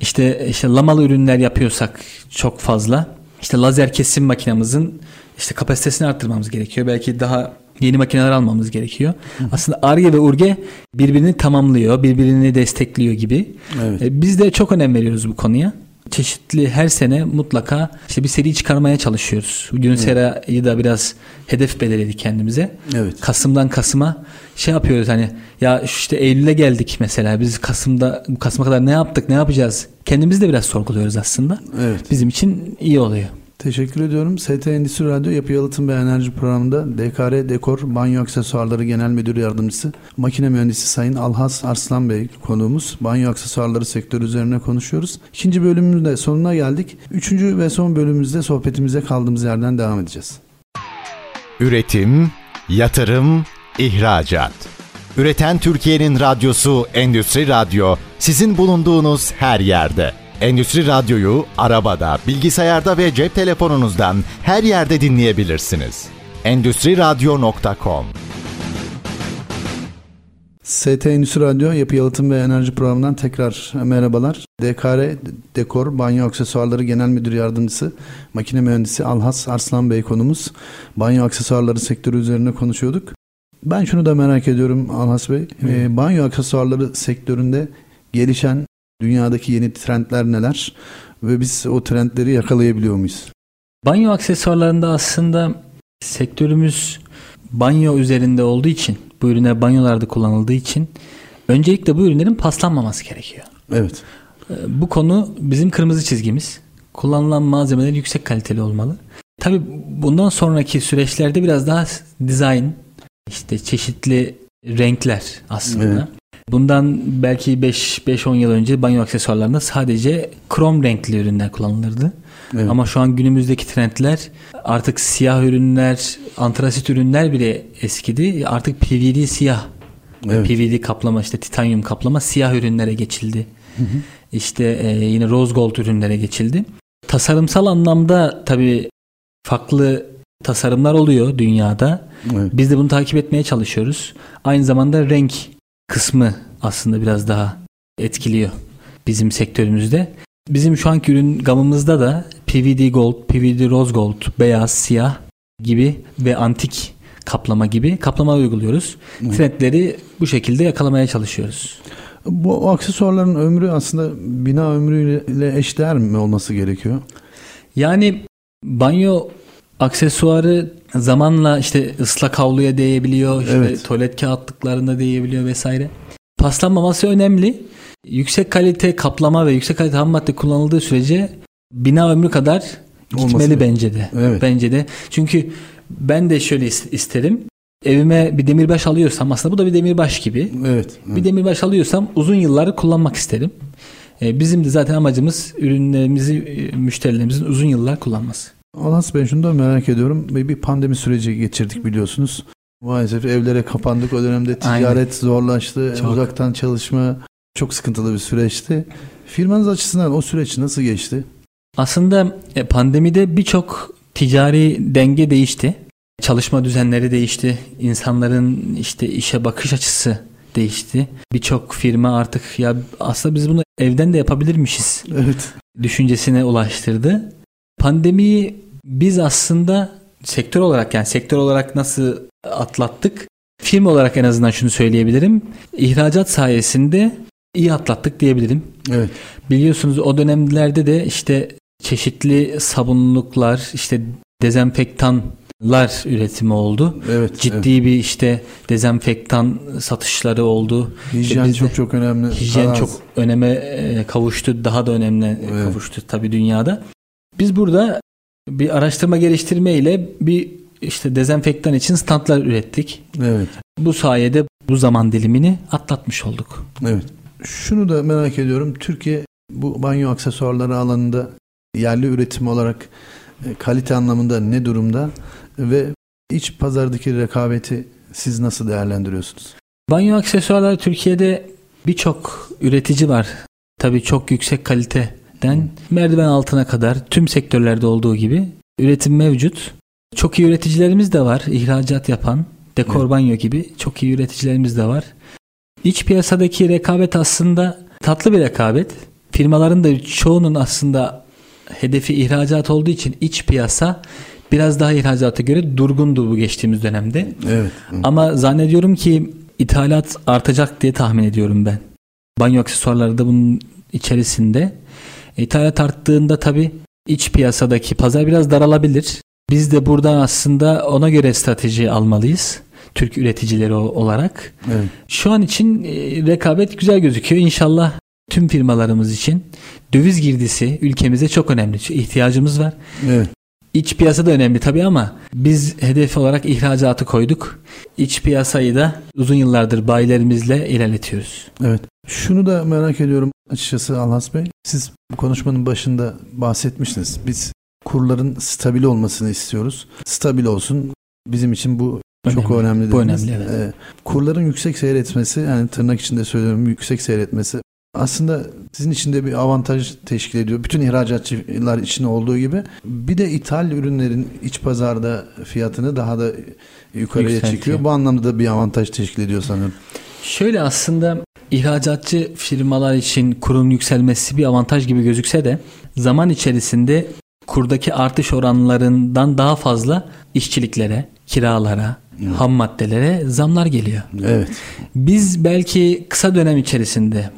İşte işte lamalı ürünler yapıyorsak çok fazla işte lazer kesim makinamızın işte kapasitesini arttırmamız gerekiyor. Belki daha yeni makineler almamız gerekiyor. Hı. Aslında ARGE ve URGE birbirini tamamlıyor, birbirini destekliyor gibi. Evet. E, biz de çok önem veriyoruz bu konuya. Çeşitli her sene mutlaka işte bir seri çıkarmaya çalışıyoruz. Günsera'yı da biraz hedef belirledik kendimize. Evet. Kasım'dan Kasım'a şey yapıyoruz hani ya işte Eylül'e geldik mesela biz Kasım'da Kasım'a kadar ne yaptık ne yapacağız kendimizi de biraz sorguluyoruz aslında. Evet. Bizim için iyi oluyor. Teşekkür ediyorum. ST Endüstri Radyo Yapı Yalıtım ve Enerji programında DKR Dekor Banyo Aksesuarları Genel Müdür Yardımcısı Makine Mühendisi Sayın Alhas Arslan Bey konuğumuz. Banyo aksesuarları sektörü üzerine konuşuyoruz. İkinci bölümümüzde de sonuna geldik. Üçüncü ve son bölümümüzde sohbetimize kaldığımız yerden devam edeceğiz. Üretim, yatırım, ihracat. Üreten Türkiye'nin radyosu Endüstri Radyo sizin bulunduğunuz her yerde. Endüstri Radyo'yu arabada, bilgisayarda ve cep telefonunuzdan her yerde dinleyebilirsiniz. Endüstri Radyo.com ST Endüstri Radyo Yapı Yalıtım ve Enerji Programı'ndan tekrar merhabalar. DKR Dekor Banyo Aksesuarları Genel Müdür Yardımcısı Makine Mühendisi Alhas Arslan Bey konumuz. Banyo aksesuarları sektörü üzerine konuşuyorduk. Ben şunu da merak ediyorum Alhas Bey. E, banyo aksesuarları sektöründe gelişen dünyadaki yeni trendler neler ve biz o trendleri yakalayabiliyor muyuz? Banyo aksesuarlarında aslında sektörümüz banyo üzerinde olduğu için, bu ürünler banyolarda kullanıldığı için öncelikle bu ürünlerin paslanmaması gerekiyor. Evet. Ee, bu konu bizim kırmızı çizgimiz. Kullanılan malzemeler yüksek kaliteli olmalı. Tabi bundan sonraki süreçlerde biraz daha dizayn, işte çeşitli renkler aslında. Evet. Bundan belki 5-10 yıl önce banyo aksesuarlarında sadece krom renkli ürünler kullanılırdı. Evet. Ama şu an günümüzdeki trendler artık siyah ürünler, antrasit ürünler bile eskidi. Artık PVD siyah. Evet. PVD kaplama işte titanyum kaplama siyah ürünlere geçildi. Hı hı. İşte e, yine rose gold ürünlere geçildi. Tasarımsal anlamda tabii farklı tasarımlar oluyor dünyada. Evet. Biz de bunu takip etmeye çalışıyoruz. Aynı zamanda renk kısmı aslında biraz daha etkiliyor bizim sektörümüzde. Bizim şu anki ürün gamımızda da PVD Gold, PVD Rose Gold, beyaz, siyah gibi ve antik kaplama gibi kaplama uyguluyoruz. Evet. Trendleri bu şekilde yakalamaya çalışıyoruz. Bu aksesuarların ömrü aslında bina ömrüyle eşdeğer mi olması gerekiyor? Yani banyo aksesuarı zamanla işte ıslak havluya değebiliyor, işte evet. tuvalet kağıtlıklarına değebiliyor vesaire. Paslanmaması önemli. Yüksek kalite kaplama ve yüksek kalite ham madde kullanıldığı sürece bina ömrü kadar gitmeli Olması bence de. Evet. Bence de. Çünkü ben de şöyle isterim. Evime bir demirbaş alıyorsam aslında bu da bir demirbaş gibi. Evet. evet. Bir demirbaş alıyorsam uzun yılları kullanmak isterim. Ee, bizim de zaten amacımız ürünlerimizi e, müşterilerimizin uzun yıllar kullanması. Alas ben şunu da merak ediyorum. Bir pandemi süreci geçirdik biliyorsunuz. Maalesef evlere kapandık. O dönemde ticaret Aynen. zorlaştı. Çok. Uzaktan çalışma çok sıkıntılı bir süreçti. Firmanız açısından o süreç nasıl geçti? Aslında e, pandemide birçok ticari denge değişti. Çalışma düzenleri değişti. İnsanların işte işe bakış açısı değişti. Birçok firma artık ya aslında biz bunu evden de yapabilirmişiz. Evet. Düşüncesine ulaştırdı. Pandemiyi biz aslında sektör olarak yani sektör olarak nasıl atlattık? Firma olarak en azından şunu söyleyebilirim. İhracat sayesinde iyi atlattık diyebilirim. Evet. Biliyorsunuz o dönemlerde de işte çeşitli sabunluklar, işte dezenfektanlar üretimi oldu. Evet. Ciddi evet. bir işte dezenfektan satışları oldu. Hijyen işte çok çok önemli. Hijyen Karaz. çok öneme e, kavuştu. Daha da önemli evet. kavuştu tabii dünyada. Biz burada bir araştırma geliştirme ile bir işte dezenfektan için standlar ürettik. Evet. Bu sayede bu zaman dilimini atlatmış olduk. Evet. Şunu da merak ediyorum. Türkiye bu banyo aksesuarları alanında yerli üretim olarak e, kalite anlamında ne durumda ve iç pazardaki rekabeti siz nasıl değerlendiriyorsunuz? Banyo aksesuarları Türkiye'de birçok üretici var. Tabii çok yüksek kaliteden merdiven altına kadar tüm sektörlerde olduğu gibi üretim mevcut. Çok iyi üreticilerimiz de var. ihracat yapan, dekor banyo gibi çok iyi üreticilerimiz de var. İç piyasadaki rekabet aslında tatlı bir rekabet. Firmaların da çoğunun aslında hedefi ihracat olduğu için iç piyasa biraz daha ihracata göre durgundu bu geçtiğimiz dönemde. Evet. Ama zannediyorum ki ithalat artacak diye tahmin ediyorum ben. Banyo aksesuarları da bunun içerisinde. İthalat arttığında tabi iç piyasadaki pazar biraz daralabilir. Biz de buradan aslında ona göre strateji almalıyız. Türk üreticileri olarak. Evet. Şu an için e, rekabet güzel gözüküyor. İnşallah tüm firmalarımız için döviz girdisi ülkemize çok önemli. İhtiyacımız var. Evet. İç piyasa da önemli tabii ama biz hedef olarak ihracatı koyduk. İç piyasayı da uzun yıllardır bayilerimizle ilerletiyoruz. Evet. Şunu da merak ediyorum açıkçası Alhas Bey. Siz konuşmanın başında bahsetmiştiniz. Biz kurların stabil olmasını istiyoruz. Stabil olsun. Bizim için bu önemli. çok önemli. Bu önemli evet. Ee, kurların yüksek seyretmesi yani tırnak içinde söylüyorum yüksek seyretmesi aslında sizin için de bir avantaj teşkil ediyor. Bütün ihracatçılar için olduğu gibi. Bir de ithal ürünlerin iç pazarda fiyatını daha da yukarıya Yükseltiyor. çekiyor. Bu anlamda da bir avantaj teşkil ediyor sanırım. Şöyle aslında ihracatçı firmalar için kurun yükselmesi bir avantaj gibi gözükse de zaman içerisinde kurdaki artış oranlarından daha fazla işçiliklere, kiralara, evet. ham maddelere zamlar geliyor. Evet. Biz belki kısa dönem içerisinde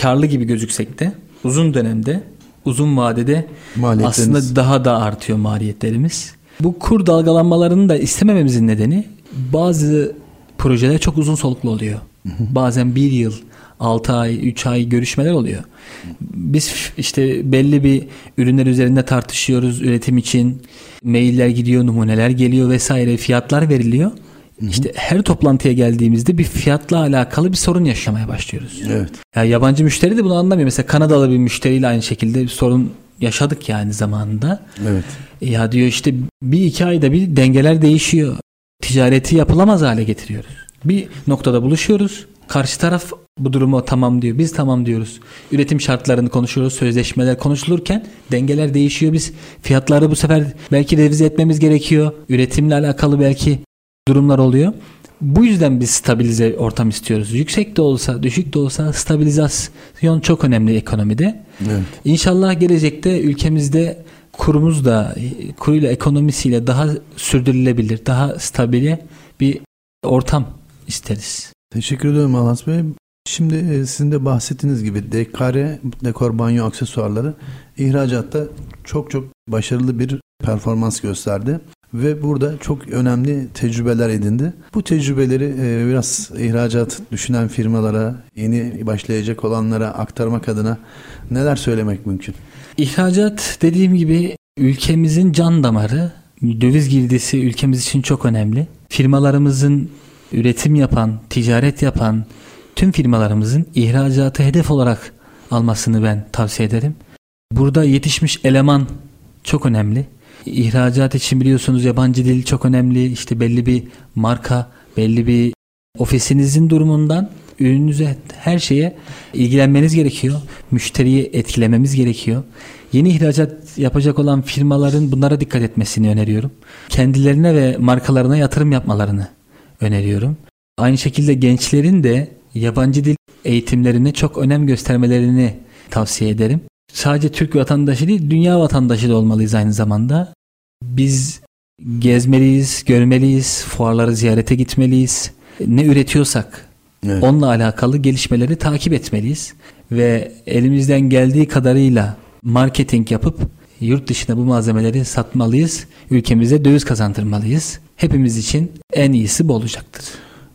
karlı gibi gözüksek de uzun dönemde, uzun vadede aslında daha da artıyor maliyetlerimiz. Bu kur dalgalanmalarını da istemememizin nedeni bazı projeler çok uzun soluklu oluyor. Bazen bir yıl, 6 ay, 3 ay görüşmeler oluyor. Biz işte belli bir ürünler üzerinde tartışıyoruz üretim için. Mailler gidiyor, numuneler geliyor vesaire fiyatlar veriliyor. Hı-hı. İşte her toplantıya geldiğimizde bir fiyatla alakalı bir sorun yaşamaya başlıyoruz. Evet. Ya yabancı müşteri de bunu anlamıyor. Mesela Kanadalı bir müşteriyle aynı şekilde bir sorun yaşadık yani zamanında. Evet. Ya diyor işte bir iki ayda bir dengeler değişiyor. Ticareti yapılamaz hale getiriyoruz. Bir noktada buluşuyoruz. Karşı taraf bu durumu tamam diyor. Biz tamam diyoruz. Üretim şartlarını konuşuyoruz. Sözleşmeler konuşulurken dengeler değişiyor. Biz fiyatları bu sefer belki revize etmemiz gerekiyor. Üretimle alakalı belki durumlar oluyor. Bu yüzden biz stabilize ortam istiyoruz. Yüksek de olsa, düşük de olsa stabilizasyon çok önemli ekonomide. Evet. İnşallah gelecekte ülkemizde kurumuz da kuruyla ekonomisiyle daha sürdürülebilir, daha stabile bir ortam isteriz. Teşekkür ederim Alas Bey. Şimdi e, sizin de bahsettiğiniz gibi dekare, dekor banyo aksesuarları ihracatta çok çok başarılı bir performans gösterdi ve burada çok önemli tecrübeler edindi. Bu tecrübeleri e, biraz ihracat düşünen firmalara, yeni başlayacak olanlara aktarmak adına neler söylemek mümkün? İhracat dediğim gibi ülkemizin can damarı, döviz girdisi ülkemiz için çok önemli. Firmalarımızın üretim yapan, ticaret yapan tüm firmalarımızın ihracatı hedef olarak almasını ben tavsiye ederim. Burada yetişmiş eleman çok önemli. İhracat için biliyorsunuz yabancı dil çok önemli. İşte belli bir marka, belli bir ofisinizin durumundan ürününüze her şeye ilgilenmeniz gerekiyor. Müşteriyi etkilememiz gerekiyor. Yeni ihracat yapacak olan firmaların bunlara dikkat etmesini öneriyorum. Kendilerine ve markalarına yatırım yapmalarını öneriyorum. Aynı şekilde gençlerin de yabancı dil eğitimlerine çok önem göstermelerini tavsiye ederim. Sadece Türk vatandaşı değil, dünya vatandaşı da olmalıyız aynı zamanda. Biz gezmeliyiz, görmeliyiz, fuarları ziyarete gitmeliyiz. Ne üretiyorsak evet. onunla alakalı gelişmeleri takip etmeliyiz ve elimizden geldiği kadarıyla marketing yapıp yurt dışına bu malzemeleri satmalıyız. Ülkemize döviz kazandırmalıyız. Hepimiz için en iyisi bu olacaktır.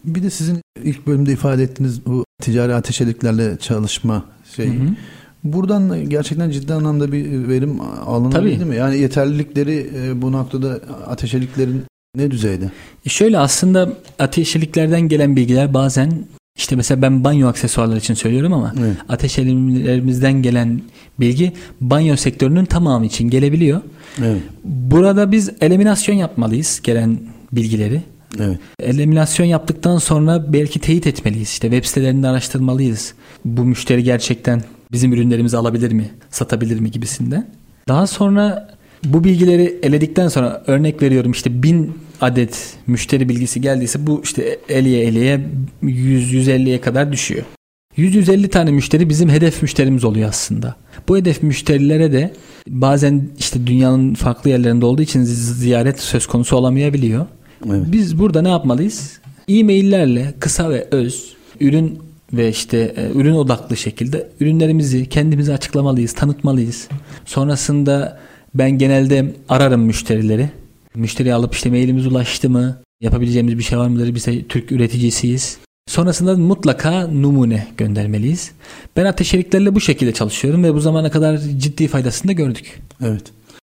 Bir de sizin ilk bölümde ifade ettiğiniz bu ticari ateşeliklerle çalışma şey. Hı hı. Buradan gerçekten ciddi anlamda bir verim alınabilir mi? Yani yeterlilikleri e, bu noktada ateşeliklerin ne düzeyde? E şöyle aslında ateşeliklerden gelen bilgiler bazen işte mesela ben banyo aksesuarları için söylüyorum ama evet. ateşelimlerimizden gelen bilgi banyo sektörünün tamamı için gelebiliyor. Evet. Burada biz eliminasyon yapmalıyız gelen bilgileri. Evet. Eliminasyon yaptıktan sonra belki teyit etmeliyiz. İşte web sitelerinde araştırmalıyız. Bu müşteri gerçekten bizim ürünlerimizi alabilir mi, satabilir mi gibisinden. Daha sonra bu bilgileri eledikten sonra örnek veriyorum işte bin adet müşteri bilgisi geldiyse bu işte eleye eleye 100-150'ye kadar düşüyor. 100-150 tane müşteri bizim hedef müşterimiz oluyor aslında. Bu hedef müşterilere de bazen işte dünyanın farklı yerlerinde olduğu için ziyaret söz konusu olamayabiliyor. Evet. Biz burada ne yapmalıyız? E-maillerle kısa ve öz ürün ve işte e, ürün odaklı şekilde ürünlerimizi kendimize açıklamalıyız, tanıtmalıyız. Sonrasında ben genelde ararım müşterileri. Müşteri alıp işte mailimiz ulaştı mı? Yapabileceğimiz bir şey var mıdır? Biz de Türk üreticisiyiz. Sonrasında mutlaka numune göndermeliyiz. Ben ateşeliklerle bu şekilde çalışıyorum ve bu zamana kadar ciddi faydasını da gördük. Evet.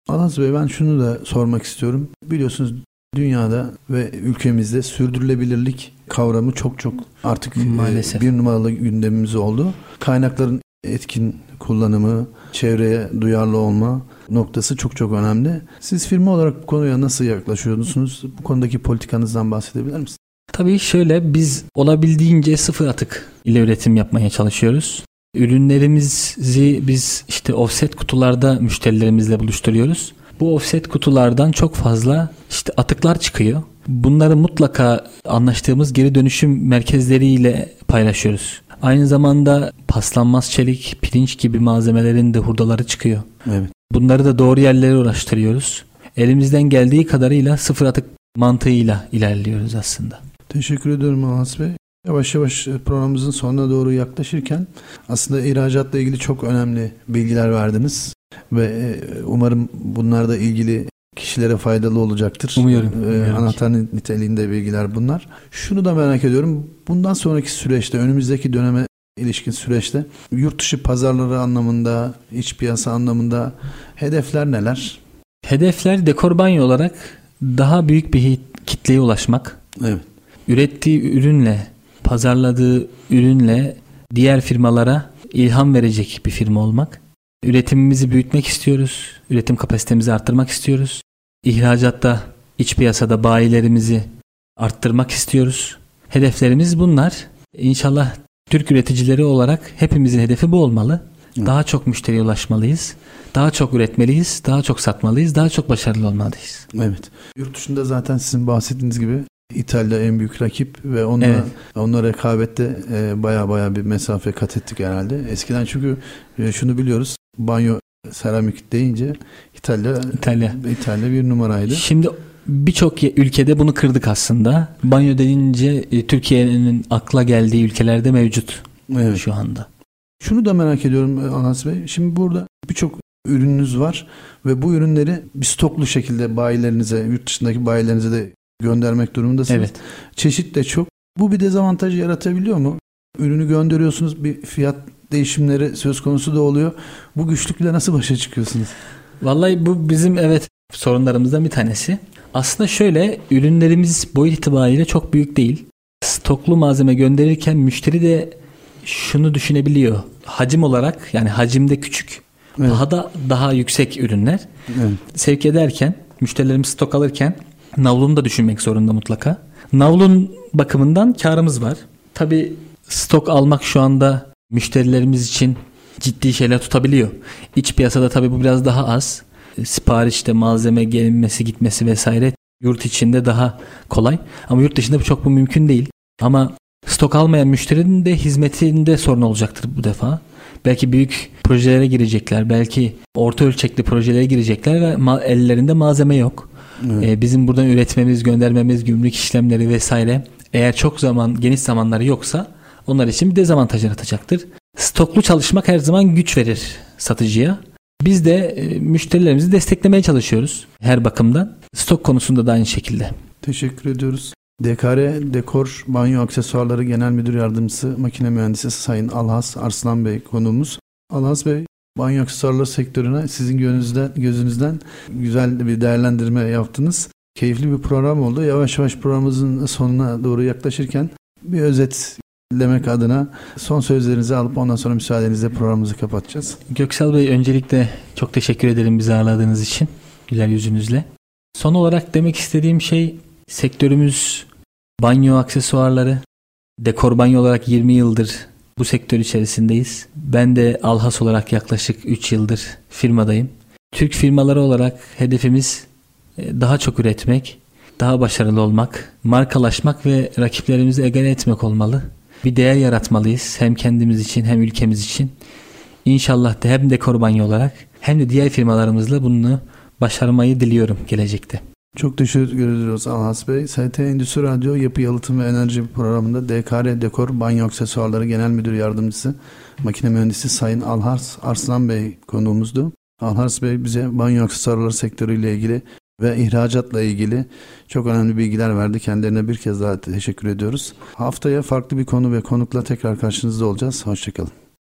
Alaz Bey ben şunu da sormak istiyorum. Biliyorsunuz dünyada ve ülkemizde sürdürülebilirlik kavramı çok çok artık e, Maalesef. bir numaralı gündemimiz oldu. Kaynakların etkin kullanımı, çevreye duyarlı olma noktası çok çok önemli. Siz firma olarak bu konuya nasıl yaklaşıyorsunuz? Bu konudaki politikanızdan bahsedebilir misiniz? Tabii şöyle biz olabildiğince sıfır atık ile üretim yapmaya çalışıyoruz. Ürünlerimizi biz işte offset kutularda müşterilerimizle buluşturuyoruz. Bu offset kutulardan çok fazla işte atıklar çıkıyor. Bunları mutlaka anlaştığımız geri dönüşüm merkezleriyle paylaşıyoruz. Aynı zamanda paslanmaz çelik, pirinç gibi malzemelerin de hurdaları çıkıyor. Evet. Bunları da doğru yerlere ulaştırıyoruz. Elimizden geldiği kadarıyla sıfır atık mantığıyla ilerliyoruz aslında. Teşekkür ediyorum Anas Bey. Yavaş yavaş programımızın sonuna doğru yaklaşırken aslında ihracatla ilgili çok önemli bilgiler verdiniz ve e, umarım bunlarla ilgili kişilere faydalı olacaktır. Umuyorum. Ee, anahtar niteliğinde bilgiler bunlar. Şunu da merak ediyorum. Bundan sonraki süreçte, önümüzdeki döneme ilişkin süreçte yurt dışı pazarları anlamında, iç piyasa anlamında hedefler neler? Hedefler dekor banyo olarak daha büyük bir kitleye ulaşmak. Evet. Ürettiği ürünle, pazarladığı ürünle diğer firmalara ilham verecek bir firma olmak. Üretimimizi büyütmek istiyoruz. Üretim kapasitemizi arttırmak istiyoruz. İhracatta, iç piyasada bayilerimizi arttırmak istiyoruz. Hedeflerimiz bunlar. İnşallah Türk üreticileri olarak hepimizin hedefi bu olmalı. Daha çok müşteriye ulaşmalıyız. Daha çok üretmeliyiz, daha çok satmalıyız, daha çok başarılı olmalıyız. Evet. Yurt dışında zaten sizin bahsettiğiniz gibi İtalya en büyük rakip ve onunla evet. onunla rekabette e, baya baya bir mesafe kat ettik herhalde. Eskiden çünkü e, şunu biliyoruz banyo seramik deyince İtalya İtalya. İtalya bir numaraydı. Şimdi birçok ülkede bunu kırdık aslında. Banyo denince e, Türkiye'nin akla geldiği ülkelerde mevcut Evet. şu anda. Şunu da merak ediyorum e, Anas Bey. Şimdi burada birçok ürününüz var ve bu ürünleri bir stoklu şekilde bayilerinize, yurt dışındaki bayilerinize de göndermek durumundasınız. Evet. Çeşit de çok. Bu bir dezavantaj yaratabiliyor mu? Ürünü gönderiyorsunuz bir fiyat değişimleri söz konusu da oluyor. Bu güçlükle nasıl başa çıkıyorsunuz? Vallahi bu bizim evet sorunlarımızdan bir tanesi. Aslında şöyle ürünlerimiz boyut itibariyle çok büyük değil. Stoklu malzeme gönderirken müşteri de şunu düşünebiliyor. Hacim olarak yani hacimde küçük, Evet. daha da daha yüksek ürünler Evet. sevk ederken, müşterilerimiz stok alırken navlunu da düşünmek zorunda mutlaka. Navlun bakımından karımız var. Tabi stok almak şu anda müşterilerimiz için ciddi şeyler tutabiliyor. İç piyasada tabi bu biraz daha az. Siparişte malzeme gelinmesi gitmesi vesaire yurt içinde daha kolay. Ama yurt dışında bu çok bu mümkün değil. Ama stok almayan müşterinin de hizmetinde sorun olacaktır bu defa. Belki büyük projelere girecekler. Belki orta ölçekli projelere girecekler ve ma- ellerinde malzeme yok. Evet. Ee, bizim buradan üretmemiz, göndermemiz, gümrük işlemleri vesaire eğer çok zaman, geniş zamanları yoksa onlar için bir dezavantaj yaratacaktır. Stoklu çalışmak her zaman güç verir satıcıya. Biz de e, müşterilerimizi desteklemeye çalışıyoruz her bakımdan. Stok konusunda da aynı şekilde. Teşekkür ediyoruz. DKR Dekor Banyo Aksesuarları Genel Müdür Yardımcısı Makine Mühendisi Sayın Alhas Arslan Bey konuğumuz. Alhas Bey banyo aksesuarları sektörüne sizin gözünüzden, gözünüzden güzel bir değerlendirme yaptınız. Keyifli bir program oldu. Yavaş yavaş programımızın sonuna doğru yaklaşırken bir özetlemek adına son sözlerinizi alıp ondan sonra müsaadenizle programımızı kapatacağız. Göksel Bey öncelikle çok teşekkür ederim bizi ağırladığınız için güler yüzünüzle. Son olarak demek istediğim şey sektörümüz banyo aksesuarları, dekor banyo olarak 20 yıldır bu sektör içerisindeyiz. Ben de Alhas olarak yaklaşık 3 yıldır firmadayım. Türk firmaları olarak hedefimiz e, daha çok üretmek, daha başarılı olmak, markalaşmak ve rakiplerimizi egale etmek olmalı. Bir değer yaratmalıyız hem kendimiz için hem ülkemiz için. İnşallah de hem dekor banyo olarak hem de diğer firmalarımızla bunu başarmayı diliyorum gelecekte. Çok teşekkür ediyoruz Alhas Bey. ST Endüstri Radyo Yapı Yalıtım ve Enerji programında DKR Dekor Banyo Aksesuarları Genel Müdür Yardımcısı Makine Mühendisi Sayın Alhars Arslan Bey konuğumuzdu. Alhars Bey bize banyo aksesuarları sektörüyle ilgili ve ihracatla ilgili çok önemli bilgiler verdi. Kendilerine bir kez daha teşekkür ediyoruz. Haftaya farklı bir konu ve konukla tekrar karşınızda olacağız. Hoşçakalın.